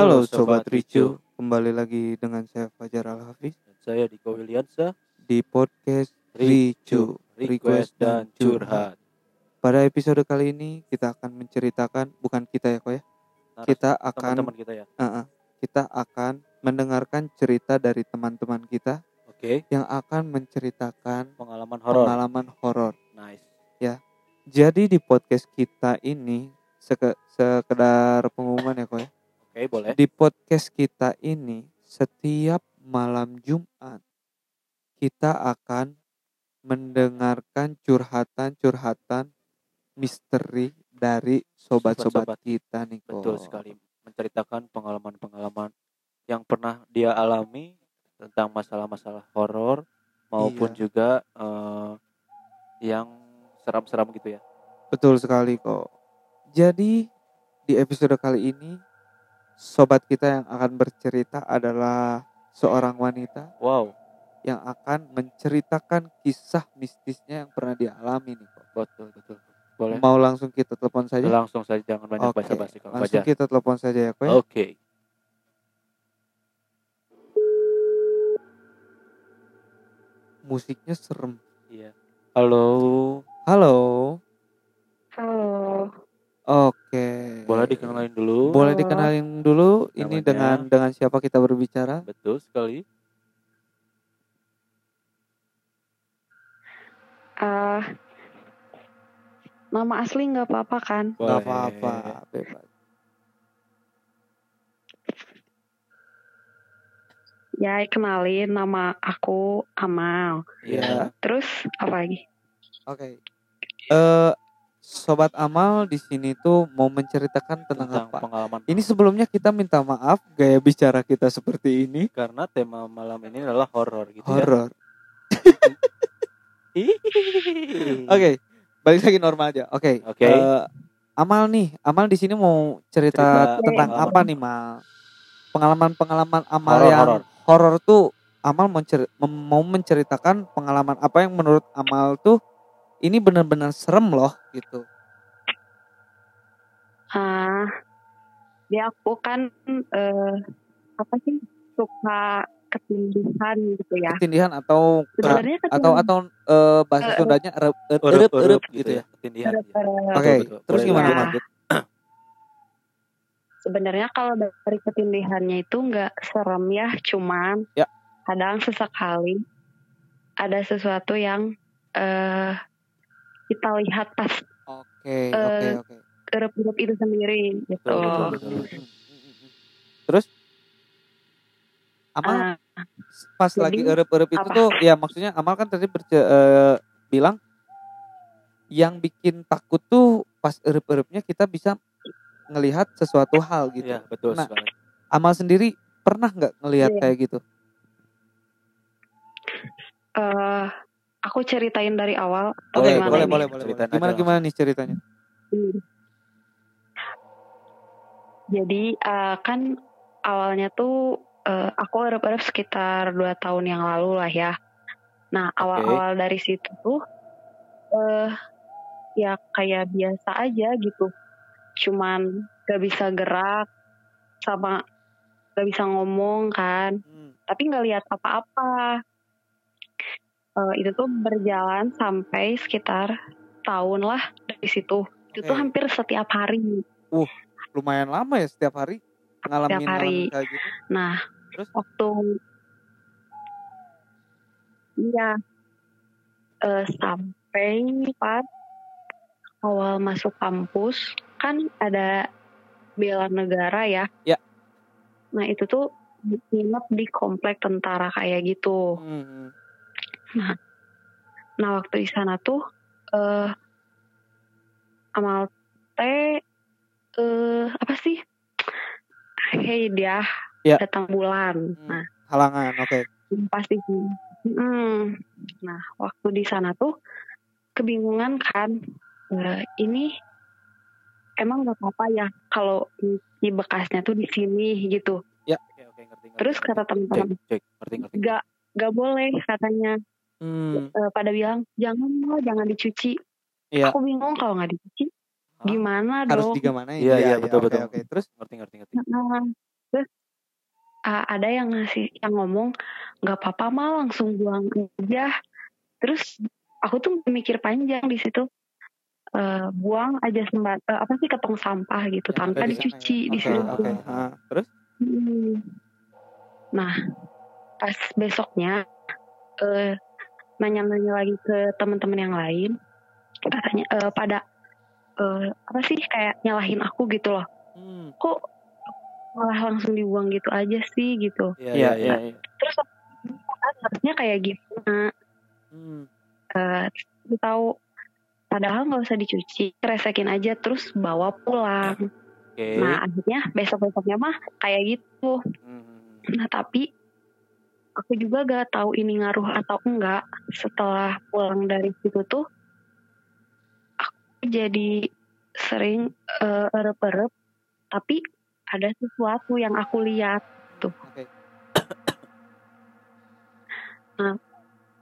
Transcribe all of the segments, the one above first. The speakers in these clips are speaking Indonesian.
Halo Sobat Ricu, kembali lagi dengan saya Fajar Al-Hafiz Dan saya Diko Wiliansa, di podcast Ricu, request dan curhat. Pada episode kali ini kita akan menceritakan, bukan kita ya kok ya, kita akan Teman-teman kita ya. uh, uh, kita akan mendengarkan cerita dari teman-teman kita Oke, yang akan menceritakan pengalaman horor. pengalaman horor. Nice. Jadi di podcast kita ini seke- sekedar pengumuman ya kok ya. Oke, boleh. Di podcast kita ini setiap malam Jumat kita akan mendengarkan curhatan-curhatan misteri dari sobat-sobat kita nih. Betul sekali. Menceritakan pengalaman-pengalaman yang pernah dia alami tentang masalah-masalah horor maupun Iya. juga eh, yang seram-seram gitu ya. Betul sekali kok. Jadi di episode kali ini sobat kita yang akan bercerita adalah seorang wanita Wow, yang akan menceritakan kisah mistisnya yang pernah dialami nih kok. betul betul. Boleh. Mau langsung kita telepon saja? Langsung saja jangan banyak Oke, basa-basi Langsung Fajar. kita telepon saja ya kok ya. Oke. Musiknya serem. Iya. Halo. Halo, Oke. Boleh dikenalin dulu? Boleh dikenalin dulu ini Namanya? dengan dengan siapa kita berbicara? Betul sekali. eh nama asli nggak apa-apa kan? Gak Boleh. apa-apa, bebas. Ya, kenalin nama aku Amal. Iya. Terus apa lagi? Oke. Eh sobat Amal di sini tuh mau menceritakan tentang, Tentang apa? pengalaman Ini sebelumnya kita minta maaf gaya bicara kita seperti ini. karena tema malam ini adalah horor gitu Horor. ya. Oke, balik lagi normal aja. Oke. Oke. eh, Amal nih, Amal di sini mau cerita, Cerita tentang pengalaman. apa nih, Mal? Pengalaman-pengalaman Amal Horor, yang horor. horor tuh Amal mau menceritakan pengalaman apa yang menurut Amal tuh ini benar-benar serem loh gitu. Ah, ya aku kan eh apa sih suka ketindihan gitu ya. Ketindihan atau Sebenarnya atau atau eh, bahasa Eh, Sundanya Erup, erep, erup gitu ya. Ketindihan. Erep, ya. erep. Oke, Betul, betul. terus gimana, lanjut, Mal? lanjut. Sebenarnya kalau dari ketindihannya itu nggak serem ya, cuman Ya. kadang sesekali ada sesuatu yang eh kita lihat pas Oke, oke, Eh, oke. erup-erup itu sendiri gitu. Betul, betul, betul. Terus Amal Ah, pas jadi, lagi erep-erep itu apa? tuh ya maksudnya Amal kan tadi berce- eh, bilang yang bikin takut tuh pas erep-erepnya kita bisa ngelihat sesuatu hal gitu. Iya, betul Nah, sekali. Amal sendiri pernah nggak ngelihat Iya. kayak gitu? eh, aku ceritain dari awal Boleh, gimana boleh, nih? boleh, boleh, Ceritain boleh. Gimana aja gimana nih ceritanya? Jadi eh, kan awalnya tuh eh, aku erep-erep sekitar dua tahun yang lalu lah ya. Nah awal-awal dari situ tuh eh ya kayak biasa aja gitu. Cuman gak bisa gerak sama gak bisa ngomong kan. Hmm. Tapi nggak lihat apa-apa. Eh, itu tuh berjalan sampai sekitar tahun lah dari situ. Itu tuh Oke. hampir setiap hari. Lumayan lama ya setiap hari ngalamin Setiap hari. ngalamin kayak gitu. Nah, Terus? waktu iya eh, sampai pas awal masuk kampus kan ada bela negara ya. Ya. Nah itu tuh nginep di komplek tentara kayak gitu. Hmm. Nah waktu di sana tuh eh amal teh eh apa sih? Hei dia Ya. datang bulan. Hmm. Nah Halangan, oke. pasti sih. Mm. Nah, waktu di sana tuh kebingungan kan. Eh, ini emang gak apa-apa ya kalau di bekasnya tuh di sini gitu. Oke, oke, ngerti, ngerti. Terus kata teman-teman, cek, ngerti, ngerti. gak gak boleh katanya. Hmm. Eh, pada bilang jangan lah, jangan dicuci. Iya. Aku bingung kalau nggak dicuci Hah? gimana Harus dong. digimana Iya, iya, betul, oke, betul. Oke, terus Ngerti, ngerti, ngerti. Nah, terus uh, ada yang ngasih yang ngomong nggak apa-apa mah langsung buang aja terus aku tuh mikir panjang di situ uh, buang aja sembar uh, apa sih ke tong sampah gitu Ya, tanpa di dicuci ya. di Oke, situ oke. Ah, terus? Hmm. Nah, pas besoknya eh nanya-nanya lagi ke teman-teman yang lain, katanya eh, pada eh, apa sih kayak nyalahin aku gitu loh. Hmm. Kok malah langsung dibuang gitu aja sih gitu. Iya, Iya, iya. Terus harusnya kayak gimana? Hmm. Eh, terus tahu padahal nggak usah dicuci, kresekin aja terus bawa pulang. Oke. Nah, akhirnya besok-besoknya mah kayak gitu. Hmm. Nah tapi aku juga gak tahu ini ngaruh atau enggak setelah pulang dari situ tuh aku jadi sering eh, erep-erep tapi ada sesuatu yang aku lihat Oke.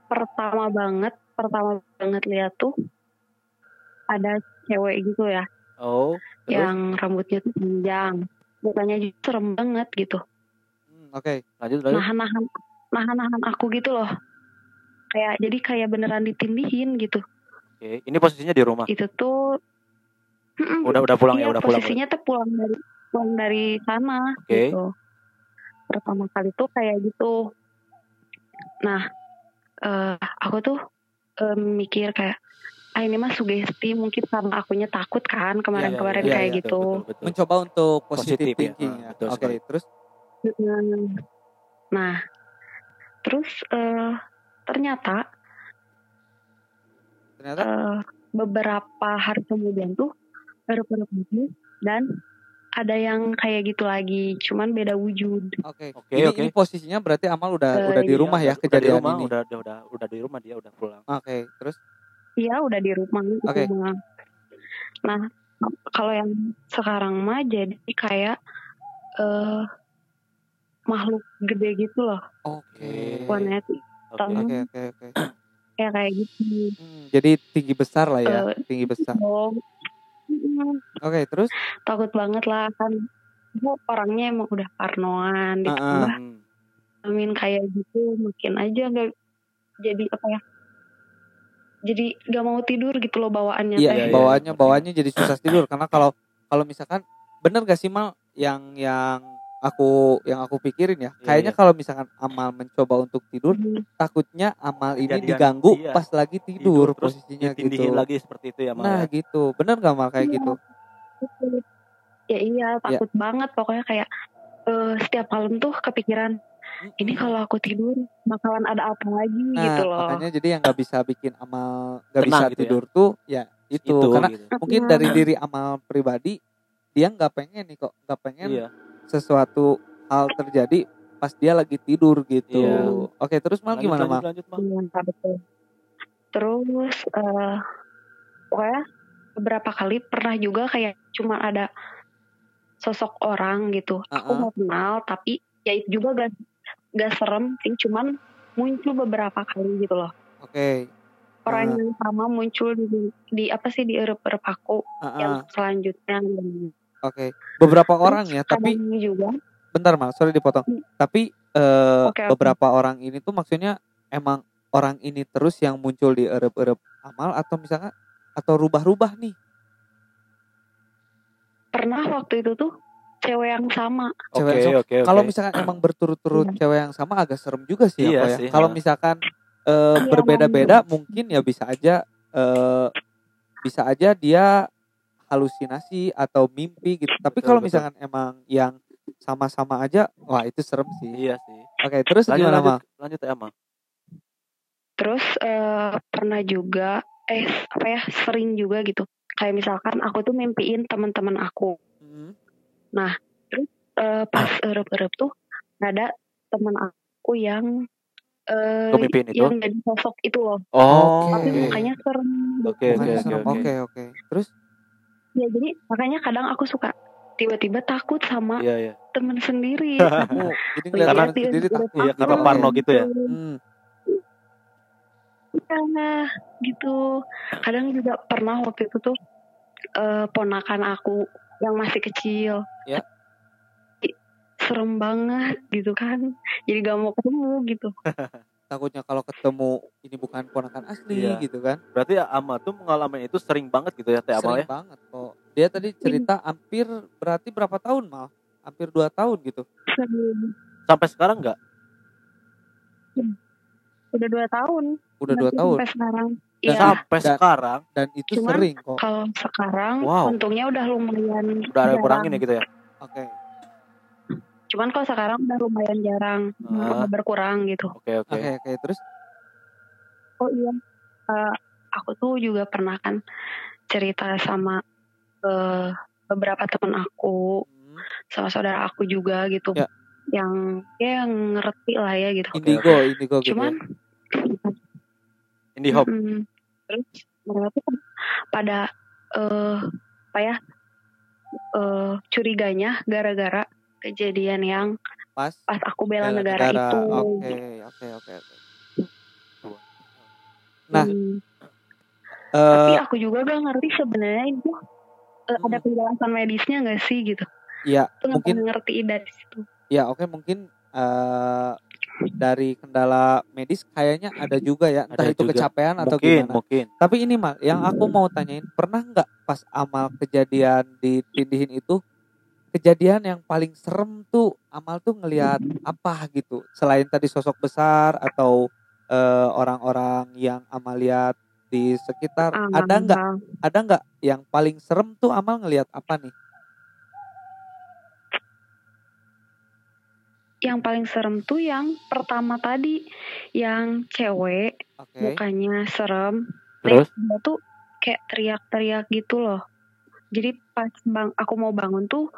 pertama banget pertama banget lihat tuh ada cewek gitu ya Oh, terus yang rambutnya tuh panjang mukanya juga serem banget gitu Hmm, Oke. lanjut lanjut. nahan-nahan nahan-nahan aku gitu loh kayak jadi kayak beneran ditindihin gitu Oke, ini posisinya di rumah. itu tuh. Udah udah pulang iya, ya, udah pulang. posisinya tuh pulang dari pulang dari sana Oke. gitu pertama kali tuh kayak gitu nah eh aku tuh eh, mikir kayak ah ini mah sugesti mungkin karena akunya takut kan kemarin-kemarin Iya, iya, kayak iya, gitu betul, betul, betul. Mencoba untuk Positif positif ya. thinking ya. betul Oke, sekali. terus nah terus eh ternyata ternyata eh, beberapa hari kemudian tuh baru lagi dan ada yang kayak gitu lagi cuman beda wujud oke. Oke, Ini, oke. ini posisinya berarti Amal udah Eh, udah di iya, rumah ya Udah di kejadian rumah, ini. udah, udah udah udah di rumah dia udah pulang. Oke, terus iya udah di rumah Oke. rumah. nah kalau yang sekarang mah jadi kayak eh makhluk gede gitu loh oke. warnanya tuh Oke. Oke, oke, oke. kayak kayak gitu Hmm, jadi tinggi besar lah ya, Eh, tinggi besar. oh Oke, terus takut banget lah kan aku orangnya emang udah parnoan ditambah Hmm. amin kayak gitu makin aja gak jadi apa ya jadi gak mau tidur gitu loh bawaannya iya, iya, bawaannya bawaannya jadi susah tidur karena kalau kalau misalkan bener gak sih mal yang yang aku yang aku pikirin ya, Iya, kayaknya iya. kalau misalkan Amal mencoba untuk tidur, Hmm, takutnya Amal ini Kejadian, diganggu iya. pas lagi tidur, terus posisinya ditindihin gitu. lagi seperti itu ya, Mal. Nah, ya? gitu. Bener gak Mal kayak Iya. gitu? ya iya takut banget pokoknya kayak eh, setiap malam tuh kepikiran ini kalau aku tidur bakalan ada apa lagi Nah, gitu loh makanya jadi yang nggak bisa bikin Amal nggak bisa gitu ya. tidur tuh ya itu, karena gitu. mungkin dari diri Amal pribadi dia nggak pengen nih kok nggak pengen Iya. Sesuatu hal terjadi pas dia lagi tidur gitu. Iya. Oke, terus Mal gimana Mal? Iya, terus eh pokoknya beberapa kali pernah juga kayak cuma ada sosok orang gitu aku Uh-uh. nggak kenal tapi ya itu juga gak gak serem sih cuman muncul beberapa kali gitu loh Oke. orang yang sama muncul di, di apa sih di erep-erep aku uh-uh. yang selanjutnya Oke. Beberapa Terus orang ya, tapi juga bentar Mal, sorry dipotong. Hmm. Tapi eh, Oke, oke. beberapa orang ini tuh maksudnya emang orang ini terus yang muncul di erep-erep Amal atau misalnya atau rubah-rubah nih? pernah waktu itu tuh cewek yang sama Oke, Cewek yang oke, oke. Kalau misalkan emang berturut-turut cewek yang sama agak serem juga sih Iya apa ya. sih, Kalau ha. misalkan eh, Iya, berbeda-beda mungkin ya bisa aja eh, bisa aja dia halusinasi atau mimpi gitu. Tapi kalau betul. misalkan emang yang sama-sama aja, wah itu serem sih. Iya sih. Oke, terus Lanjut, gimana lanjut, Mal? lanjut ya, Mal. terus eh, pernah juga eh apa ya sering juga gitu kayak misalkan aku tuh mimpiin teman-teman aku Hmm. eh, pas erep-erep tuh ada teman aku yang eh itu? yang jadi sosok itu loh Oh, tapi Oke. mukanya serem Oke, Makanya oke, oke, serem. oke. Oke. Terus jadi makanya kadang aku suka tiba-tiba takut sama Iya, iya. temen sendiri oh, jadi Karena- temen sendiri takut. Iya, karena parno gitu ya. Hmm. Iya, gitu kadang juga pernah waktu itu tuh eh, ponakan aku yang masih kecil Ya. serem banget gitu kan jadi gak mau ketemu gitu takutnya kalau ketemu ini bukan ponakan asli Iya. gitu kan. Berarti Ama tuh mengalami itu sering banget gitu ya Teh Amal sering ya. banget kok dia tadi cerita hampir berarti berapa tahun mal? Hampir dua tahun gitu. Sering. Sampai sekarang nggak? udah dua tahun. Udah dua tahun. sampai sekarang. Dan iya. Sampai Dan- sekarang? dan itu Cuman sering kok. kalau sekarang Wow. untungnya udah lumayan udah ada kurangin ya gitu ya. oke cuman kalau sekarang udah lumayan jarang Ah. berkurang gitu Oke oke. oke oke terus oh iya Eh, aku tuh juga pernah kan cerita sama eh, beberapa teman aku hmm, sama saudara aku juga gitu Ya. yang ya yang ngerti lah ya gitu indigo indigo gitu cuman ya. Indie Hop. Terus mereka tuh pada eh apa ya eh curiganya gara-gara kejadian yang pas pas aku bela, bela negara, itu oke oke oke oke Nah, Hmm. tapi eh aku juga gak ngerti sebenarnya itu eh, ada Hmm. penjelasan medisnya gak sih gitu ya nggak mungkin ngerti dari situ ya oke mungkin eh dari kendala medis kayaknya ada juga ya entah Ada itu juga. kecapean atau Mungkin gimana mungkin. Tapi ini mal, yang aku mau tanyain, pernah nggak pas amal kejadian di tindihin itu kejadian yang paling serem tuh amal tuh ngelihat apa gitu? Selain tadi sosok besar atau eh, orang-orang yang amal lihat di sekitar, Ah, ada nggak? Ada nggak yang paling serem tuh amal ngelihat apa nih? yang paling serem tuh yang pertama tadi yang cewek Oke. mukanya serem Terus dia tuh kayak teriak-teriak gitu loh jadi pas bang aku mau bangun tuh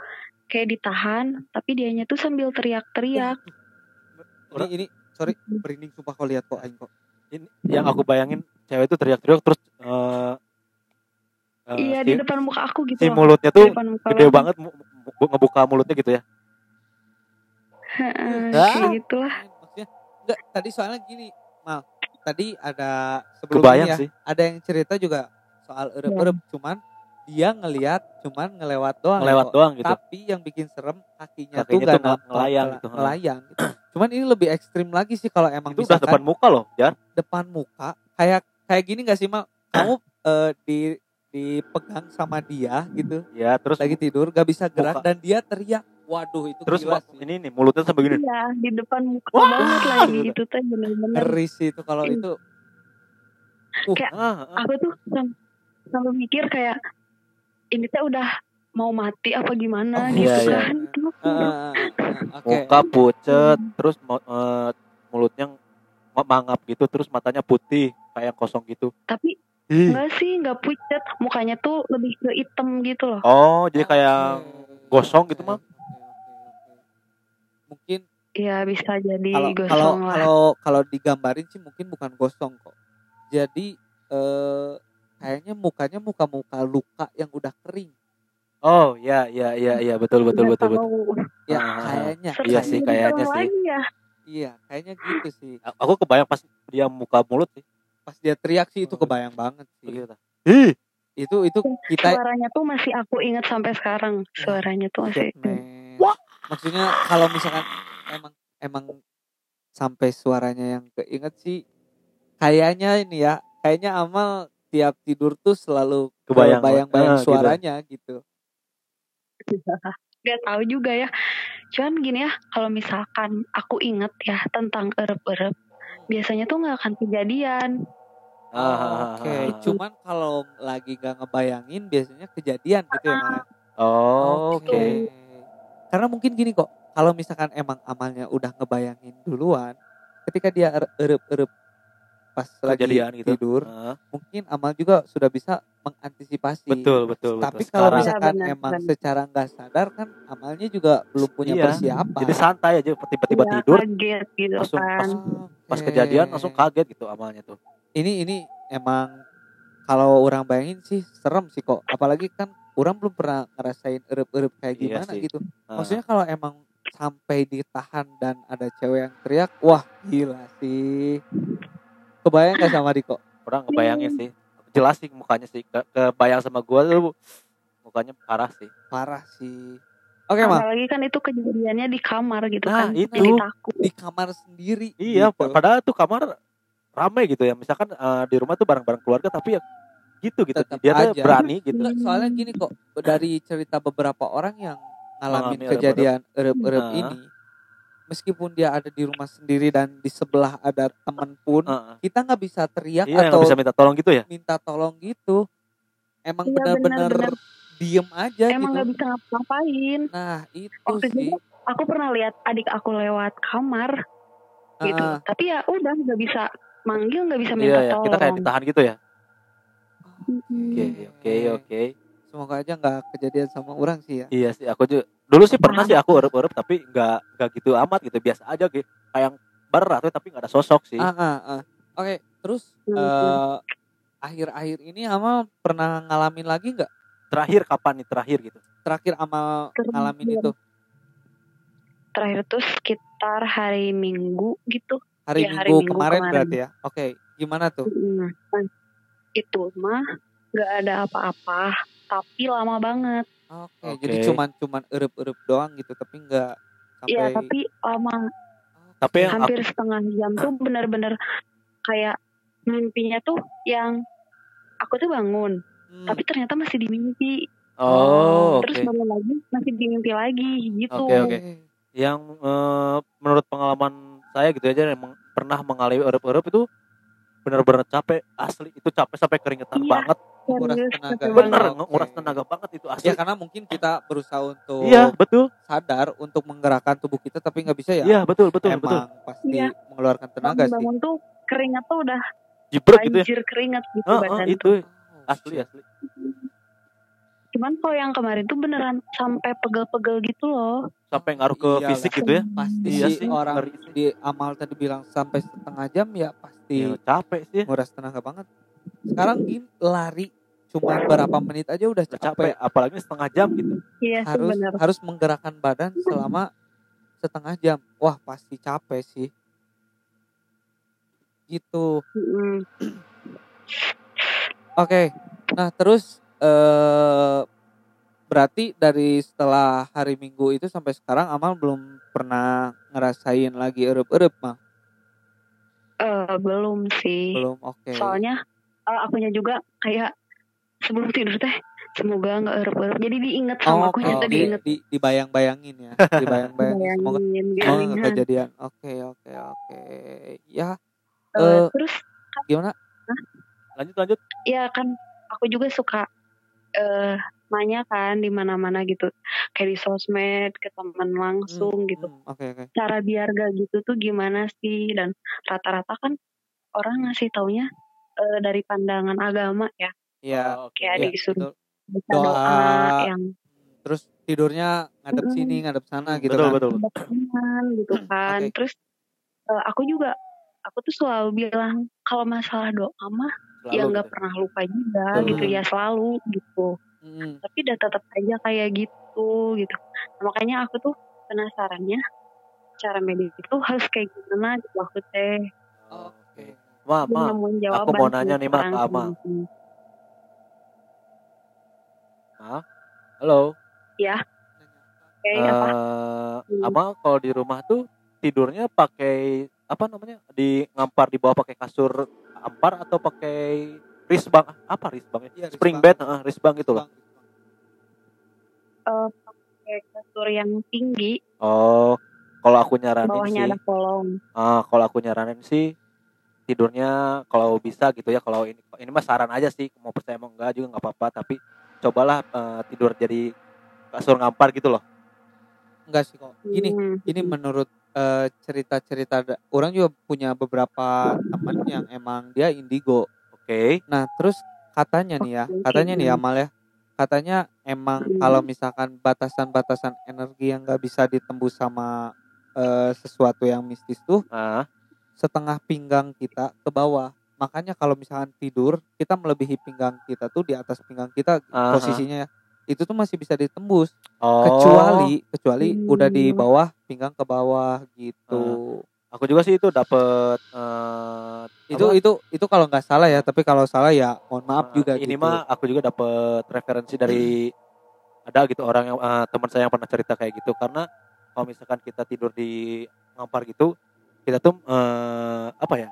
kayak ditahan tapi dianya tuh sambil teriak-teriak Ini ini sorry, merinding sumpah kau lihat kok aing kok. ini yang aku bayangin cewek itu teriak-teriak terus eh eh, iya si, di depan muka aku gitu si loh mulutnya di tuh depan muka gede banget. banget mu- mu- ngebuka mulutnya gitu ya. Heeh, Ah. kayak gitu lah Maksudnya enggak tadi soalnya gini, Mal. Tadi ada sebelum Kebayang ya, sih. ada yang cerita juga soal erep-erep cuman dia ngelihat cuman ngelewat doang Ngelewat kok. doang gitu. tapi yang bikin serem kakinya, Kakinya tuh gak ngelayang ngela- gitu, ngelayang gitu. cuman ini lebih ekstrim lagi sih kalau emang Itu udah misalkan depan muka loh, Jar. depan muka kayak kayak gini gak sih mal kamu eh, di dipegang sama dia gitu Ya, terus lagi tidur gak bisa gerak Muka. dan dia teriak waduh itu terus gila sih ini nih mulutnya sampai gini. iya di depan muka Wah! banget lagi itu tuh bener-bener ngeri sih itu kalau itu Kayak- Ah, ah. aku tuh sam- sampai mikir kayak ini teh udah mau mati apa gimana Oh, gitu iya, iya. kan eh, eh, oke muka pucet, Hmm. terus eh, mulutnya ng- mangap gitu, terus matanya putih kayak kosong gitu. tapi Ih. enggak sih enggak pucat mukanya tuh lebih ke hitam gitu loh Oh, jadi kayak gosong gitu, oke. Mungkin Iya bisa jadi kalau kalau gosong lah kalau kalau digambarin sih mungkin bukan gosong kok. Jadi eh kayaknya mukanya muka-muka luka yang udah kering. Oh, ya ya ya ya betul betul Nggak betul betul. Ya Ah, kayaknya. Iya sih, kayaknya sih. ya. Iya, kayaknya gitu sih. Aku kebayang pas dia muka mulut sih. Pas dia teriak sih itu kebayang banget sih. Begitu. Ih, Itu itu kita suaranya tuh masih aku ingat sampai sekarang suaranya tuh masih Man. Maksudnya kalau misalkan emang emang sampai suaranya yang keinget sih kayaknya ini ya, kayaknya Amal tiap tidur tuh selalu Kebayang, bayang-bayang ah, gitu. suaranya gitu. Gak tahu juga ya. Cuman gini ya, kalau misalkan aku inget ya tentang erep-erep, biasanya tuh nggak akan kejadian. Ah, Oke, ah. cuman kalau lagi gak ngebayangin biasanya kejadian gitu ya. Oh, oke. Karena mungkin gini kok, kalau misalkan emang amalnya udah ngebayangin duluan, ketika dia er- pas lagi Kejadian gitu. tidur, Ah, mungkin amal juga sudah bisa mengantisipasi. betul betul betul. Tapi kalau Sekarang- misalkan Iya, benar, emang benar. secara nggak sadar kan amalnya juga belum punya Iya, persiapan. jadi santai aja tiba-tiba Iya, tidur kaget gitu langsung kan. pas Oke. kejadian langsung kaget gitu amalnya tuh. Ini ini emang kalau orang bayangin sih serem sih kok. Apalagi kan orang belum pernah ngerasain erup-erup kayak Iya gimana sih. gitu. Ah, Maksudnya kalau emang sampai ditahan dan ada cewek yang teriak, wah gila sih. Kebayang gak sama Riko? orang ngebayangin sih. Jelas sih mukanya sih ke kebayang sama gua tuh mukanya parah sih. Parah sih. Oke, Mal. apalagi kan itu kejadiannya di kamar gitu Nah, kan itu. jadi takut Di kamar sendiri. Iya, gitu. padahal tuh kamar rame gitu ya. Misalkan eh, di rumah tuh bareng-bareng keluarga tapi ya gitu gitu. Tetap Dia tuh aja. berani gitu. Enggak, soalnya gini kok dari cerita beberapa orang yang ngalamin Mengalami kejadian erep-erep Nah. ini meskipun dia ada di rumah sendiri dan di sebelah ada teman pun Heeh. kita nggak bisa teriak Iya, atau bisa minta tolong gitu ya. minta tolong gitu emang Iya, benar-benar diem aja emang gitu nggak bisa ngapa-ngapain nah itu waktu sih itu aku pernah lihat adik aku lewat kamar gitu Heeh. tapi ya udah nggak bisa manggil nggak bisa Iya, minta ya. tolong Kita kayak ditahan gitu ya. Oke, oke, oke. semoga aja nggak kejadian sama orang sih ya Iya sih, aku juga dulu sih pernah sih aku erup-erup tapi nggak nggak gitu amat gitu, biasa aja gitu. Kayak yang berat tapi nggak ada sosok sih. Ah, ah, ah. oke terus Hmm. eh, akhir-akhir ini Amal pernah ngalamin lagi nggak Terakhir kapan nih terakhir gitu? terakhir Terakhir. ngalamin itu terakhir tuh sekitar hari Minggu gitu hari, Iya, hari minggu, Minggu kemarin, kemarin. berarti ya oke gimana tuh. Nah, itu mah nggak ada apa-apa tapi lama banget oke Oke. jadi cuman cuman erup-erup doang gitu tapi nggak sampai Iya tapi lama Tapi yang aku, hampir setengah jam tuh benar-benar kayak mimpinya tuh yang aku tuh bangun Hmm, tapi ternyata masih di mimpi oh, terus bangun lagi masih di mimpi lagi gitu Oke, oke. Yang eh, menurut pengalaman saya gitu aja emang pernah mengalami erup-erup itu benar-benar capek asli itu capek sampai keringetan Iya. banget Nguras Serius, tenaga. bener. Oke. nguras tenaga banget itu asli ya karena mungkin kita berusaha untuk iya betul sadar untuk menggerakkan tubuh kita tapi nggak bisa ya iya betul betul emang betul pasti Iya. mengeluarkan tenaga sih bangun tuh keringat tuh udah jibrek gitu ya banjir keringat gitu Heeh, badan itu tuh. Oh, asli shit. asli cuman kalau yang kemarin tuh beneran sampai pegel-pegel gitu loh sampai ngaruh ke Iyalah. fisik gitu ya pasti Iya sih orang ngeri di amal tadi bilang sampai setengah jam ya pasti Iya, capek sih nguras tenaga banget sekarang gini lari cuma berapa menit aja udah capek, capek. apalagi setengah jam gitu. Iya harus bener harus menggerakkan badan selama setengah jam. Wah pasti capek sih. Gitu. Mm-mm. oke nah terus eh berarti dari setelah hari minggu itu sampai sekarang amal belum pernah ngerasain lagi erup-erup mah Eh, belum sih. Belum oke. Soalnya eh, akunya juga kayak sebelum tidur teh semoga nggak erup-erup jadi diinget sama Oh, akunya oh, tuh di, diinget di, dibayang-bayangin ya dibayang-bayangin. Semoga gitu. nggak kejadian. Oke oke oke. Ya Eh, eh, terus? gimana? Lanjut lanjut. Ya kan aku juga suka eh nanya kan di mana-mana gitu. Kayak di sosmed ke teman langsung Hmm, gitu. hmm, oke oke. Cara biar gak gitu tuh gimana sih? Dan rata-rata kan orang ngasih taunya eh, dari pandangan agama ya ya Oh, oke. kayak ya, disuruh betul. baca Doa. doa yang terus tidurnya ngadep Mm-mm. sini ngadep sana gitu betul kan betul berkenan gitu kan Oke. terus eh, aku juga aku tuh selalu bilang kalau masalah doa mah Selalu ya nggak gitu. pernah lupa juga Betul. gitu ya selalu gitu Hmm, tapi udah tetap aja kayak gitu gitu Nah, makanya aku tuh penasarannya cara medit itu harus kayak gimana gitu aku teh oke Ma, ma, aku mau nanya nih, Ma, ke Ama. sih. halo. Oke, apa Eh, Hmm. Ama kalau di rumah tuh tidurnya pakai apa namanya? Di ngampar di bawah pakai kasur ampar atau pakai risbang? Apa risbang ya? Iya, Spring bed, heeh, risbang gitu loh. Eh, pakai kasur yang tinggi Oh, kalau aku nyaranin bawahnya sih, ada kolong ah, kalau aku nyaranin sih tidurnya kalau bisa gitu ya. Kalau ini ini mah saran aja sih, mau percaya mau enggak juga nggak apa-apa. Tapi cobalah eh, tidur jadi kasur ngampar gitu loh. enggak sih kok gini Hmm. ini menurut eh, cerita-cerita orang juga punya beberapa teman yang emang dia indigo Oke. nah terus katanya nih ya katanya nih ya hmm. Mal ya katanya emang Hmm. kalau misalkan batasan-batasan energi yang nggak bisa ditembus sama eh, sesuatu yang mistis tuh Ah, setengah pinggang kita ke bawah makanya kalau misalkan tidur kita melebihi pinggang kita tuh di atas pinggang kita Aha. posisinya ya itu tuh masih bisa ditembus oh. kecuali kecuali Hmm. udah di bawah pinggang ke bawah gitu Aku juga sih itu dapet eh, itu apa? itu itu kalau nggak salah ya tapi kalau salah ya mohon maaf Eh, juga ini gitu. mah aku juga dapet referensi dari ada gitu orang yang eh, teman saya yang pernah cerita kayak gitu karena kalau misalkan kita tidur di ngampar gitu kita tuh eh, apa ya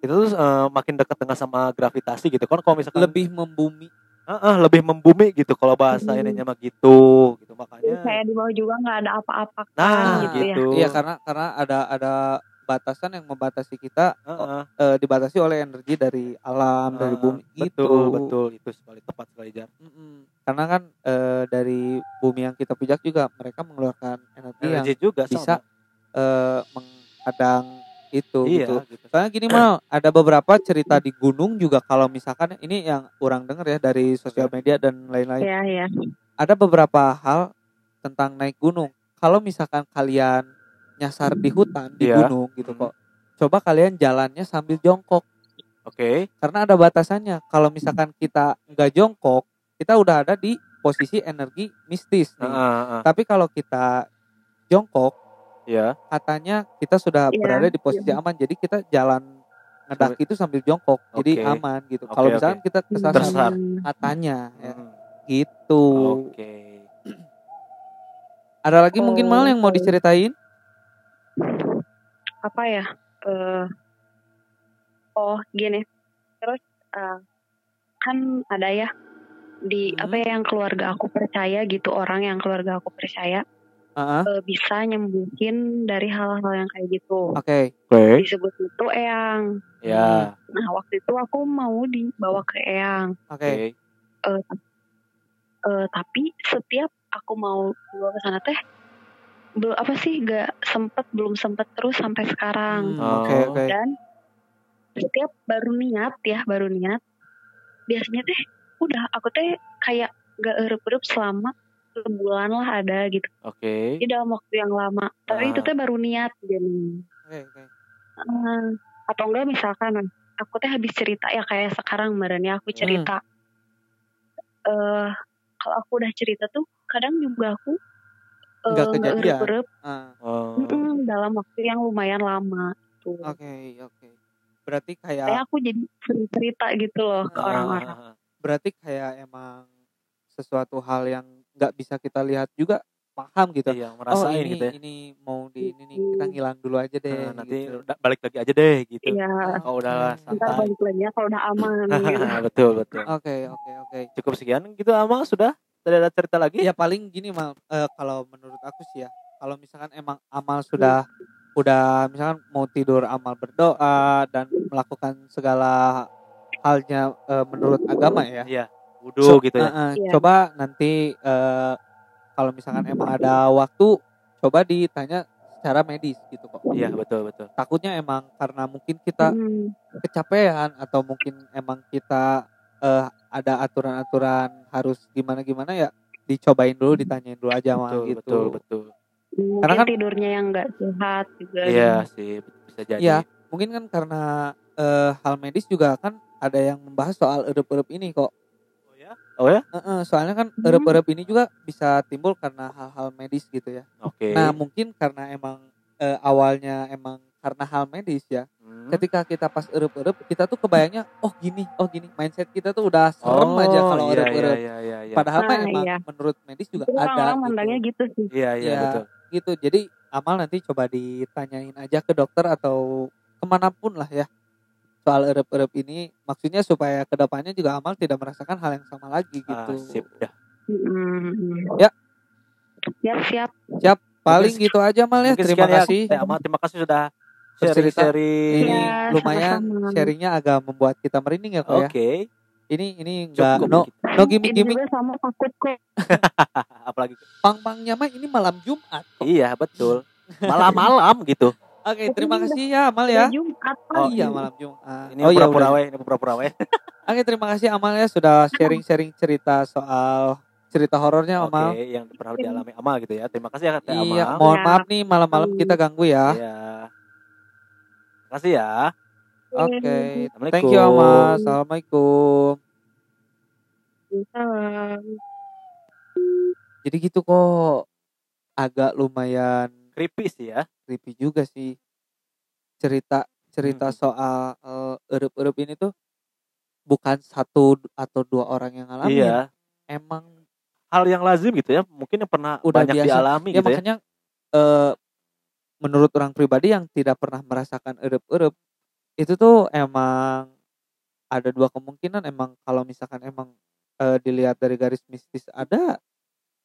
kita tuh eh, makin dekat dengan sama gravitasi gitu kan kalau misalkan lebih membumi Eh, eh, lebih membumi gitu kalau bahasa Hmm. ininya mah gitu gitu makanya Kayak di bawah juga nggak ada apa-apa kan nah gitu ya. gitu iya karena karena ada ada batasan yang membatasi kita Eh, eh, eh, dibatasi oleh energi dari alam dari eh, bumi betul gitu betul itu sekali tepat sekali jar Mm-mm. karena kan eh, dari bumi yang kita pijak juga mereka mengeluarkan energi, yang energi juga bisa sama. eh, menghadang itu iya gitu gitu soalnya gini mal ada beberapa cerita di gunung juga kalau misalkan ini yang orang dengar ya dari sosial media dan lain-lain Iya, iya. ada beberapa hal tentang naik gunung. Kalau misalkan kalian nyasar di hutan di Iya. gunung gitu kok, coba kalian jalannya sambil jongkok oke karena ada batasannya. Kalau misalkan kita nggak jongkok, kita udah ada di posisi energi mistis nih. eh, eh, Tapi kalau kita jongkok, ya katanya kita sudah Iya, berada di posisi aman. Jadi kita jalan ngedaki itu sambil jongkok, jadi Oke. aman gitu. Oke, Kalau misalkan kita kesasar. Hmm. katanya, ya, Hmm, gitu. oke Ada lagi mungkin mal yang mau Oh. diceritain? apa ya eh oh gini terus eh, kan ada ya di Hmm. apa ya yang keluarga aku percaya gitu orang yang keluarga aku percaya Heeh. eh, bisa nyembuhin dari hal-hal yang kayak gitu Oke. oke disebut itu eyang ya nah waktu itu aku mau dibawa ke eyang Oke. oke Eh, tapi setiap aku mau dibawa ke sana teh belum apa sih gak sempet belum sempet terus sampai sekarang Hmm, Oh. Oke oke. dan setiap baru niat ya baru niat biasanya teh udah aku teh kayak gak erup-erup selama sebulan lah ada gitu oke di dalam waktu yang lama tapi Ah. itu teh baru niat jadi Oke oke. Eh, atau enggak misalkan aku teh habis cerita ya kayak sekarang kemarin ya aku cerita eh kalau aku udah cerita tuh kadang juga aku eh, Nggak kejadian. erup-erup Ah, Oh, mm, dalam waktu yang lumayan lama tuh Oke oke. Berarti kayak kayak aku jadi sering cerita gitu loh ke Ah. orang-orang ah. berarti kayak emang sesuatu hal yang nggak bisa kita lihat juga paham gitu. iya Oh ngerasain ini gitu ya ini mau di ini nih kita ngilang dulu aja deh. Nah, nanti gitu. udah balik lagi aja deh gitu iya kalau udah ntar santai balik lagi ya kalau udah aman gitu betul betul Oke oke oke. cukup sekian gitu amal sudah tidak ada cerita lagi Ya paling gini mal eh, kalau menurut aku sih ya kalau misalkan emang amal sudah udah misalkan mau tidur amal berdoa dan melakukan segala halnya eh, menurut agama ya. iya wudhu So- gitu ya eh, Iya. Coba nanti eh, kalau misalkan emang ada waktu coba ditanya secara medis gitu kok. iya betul betul Takutnya emang karena mungkin kita Hmm, kecapean atau mungkin emang kita eh, ada aturan-aturan harus gimana-gimana ya dicobain dulu ditanyain dulu aja betul gitu. betul betul mungkin Karena kan- tidurnya yang nggak sehat juga iya sih bisa jadi Iya. Mungkin kan karena eh, hal medis juga kan ada yang membahas soal erup-erup ini kok. Oh ya oh ya Eh, eh, soalnya kan Hmm. erup-erup ini juga bisa timbul karena hal-hal medis gitu ya. oke Nah mungkin karena emang eh, awalnya emang karena hal medis ya. Hmm. Ketika kita pas erup-erup kita tuh kebayangnya oh gini oh gini mindset kita tuh udah serem Oh, aja kalau iya, erup-erup. iya, iya, iya. Padahal Nah, emang iya. menurut medis juga Itu ada orang-orang gitu. mandangnya gitu sih iya iya Iya. betul gitu. Jadi amal nanti coba ditanyain aja ke dokter atau ke mana pun lah ya soal erup-erup ini. Maksudnya supaya ke depannya juga amal tidak merasakan hal yang sama lagi gitu. ah, sip dah Hmm. Ya. siap siap Siap. Paling Mungkin- gitu aja mal ya. Terima ya. kasih. Teh Amal, terima kasih sudah Bercerita. sharing-sharing. Ini Iya, lumayan sama-sama. sharingnya agak membuat kita merinding ya kok ya. Oke, Ini ini enggak no no gimmick ini gimmick. juga sama takut kok Apalagi Pang-pangnya mah ini malam Jumat. kok. iya betul. Malam-malam gitu. Oke, terima kasih ya Amal ya. Jumat Oh, iya malam Jumat. Ini oh iya pura-pura we, ini pura-pura we. Oke, terima kasih Amal ya sudah sharing-sharing cerita soal cerita horornya Oke, Amal. yang pernah dialami Amal gitu ya. Terima kasih ya Teh Amal. Iya, mohon Ya. maaf nih malam-malam kita ganggu ya. Iya. Terima kasih ya. Oke, Assalamualaikum. thank you Amal. Assalamualaikum. Salam. Jadi gitu kok agak lumayan Creepy sih ya. Creepy juga sih cerita cerita Hmm. soal eh, erup-erup ini tuh bukan satu atau dua orang yang ngalamin. Iya. Emang hal yang lazim gitu ya mungkin yang pernah Udah banyak biasa. dialami ya gitu ya makanya eh, menurut orang pribadi yang tidak pernah merasakan erup-erup itu tuh emang ada dua kemungkinan emang kalau misalkan emang eh, dilihat dari garis mistis ada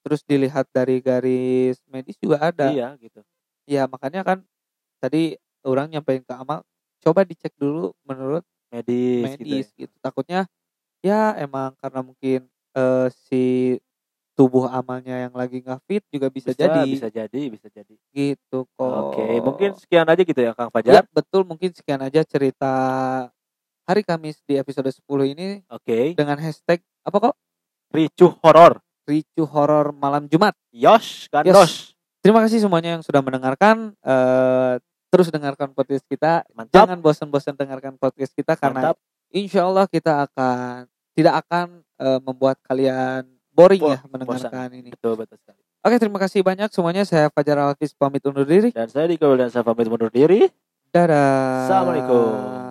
terus dilihat dari garis medis juga ada iya gitu ya makanya kan tadi orang nyampein ke Amal coba dicek dulu menurut medis, medis gitu gitu, takutnya ya emang karena mungkin eh, si tubuh amalnya yang lagi nggak fit juga ya. bisa, jadi. bisa jadi bisa jadi. Gitu kok. Oke mungkin sekian aja gitu ya Kang ya Fajar betul mungkin sekian aja cerita hari Kamis di episode 10 ini oke. dengan hashtag apa kok? Ricuh horor. Ricu horor malam Jumat. Yosh gandos terima kasih semuanya yang sudah mendengarkan eh, terus dengarkan podcast kita mantap jangan bosan-bosan dengarkan podcast kita karena mantap insya Allah kita akan tidak akan eh, membuat kalian boring Bo- ya mendengarkan ini. betul betul sekali Oke terima kasih banyak semuanya. Saya Fajar Alfis pamit undur diri. dan saya Diko dan saya pamit mundur diri Dadah. Assalamualaikum.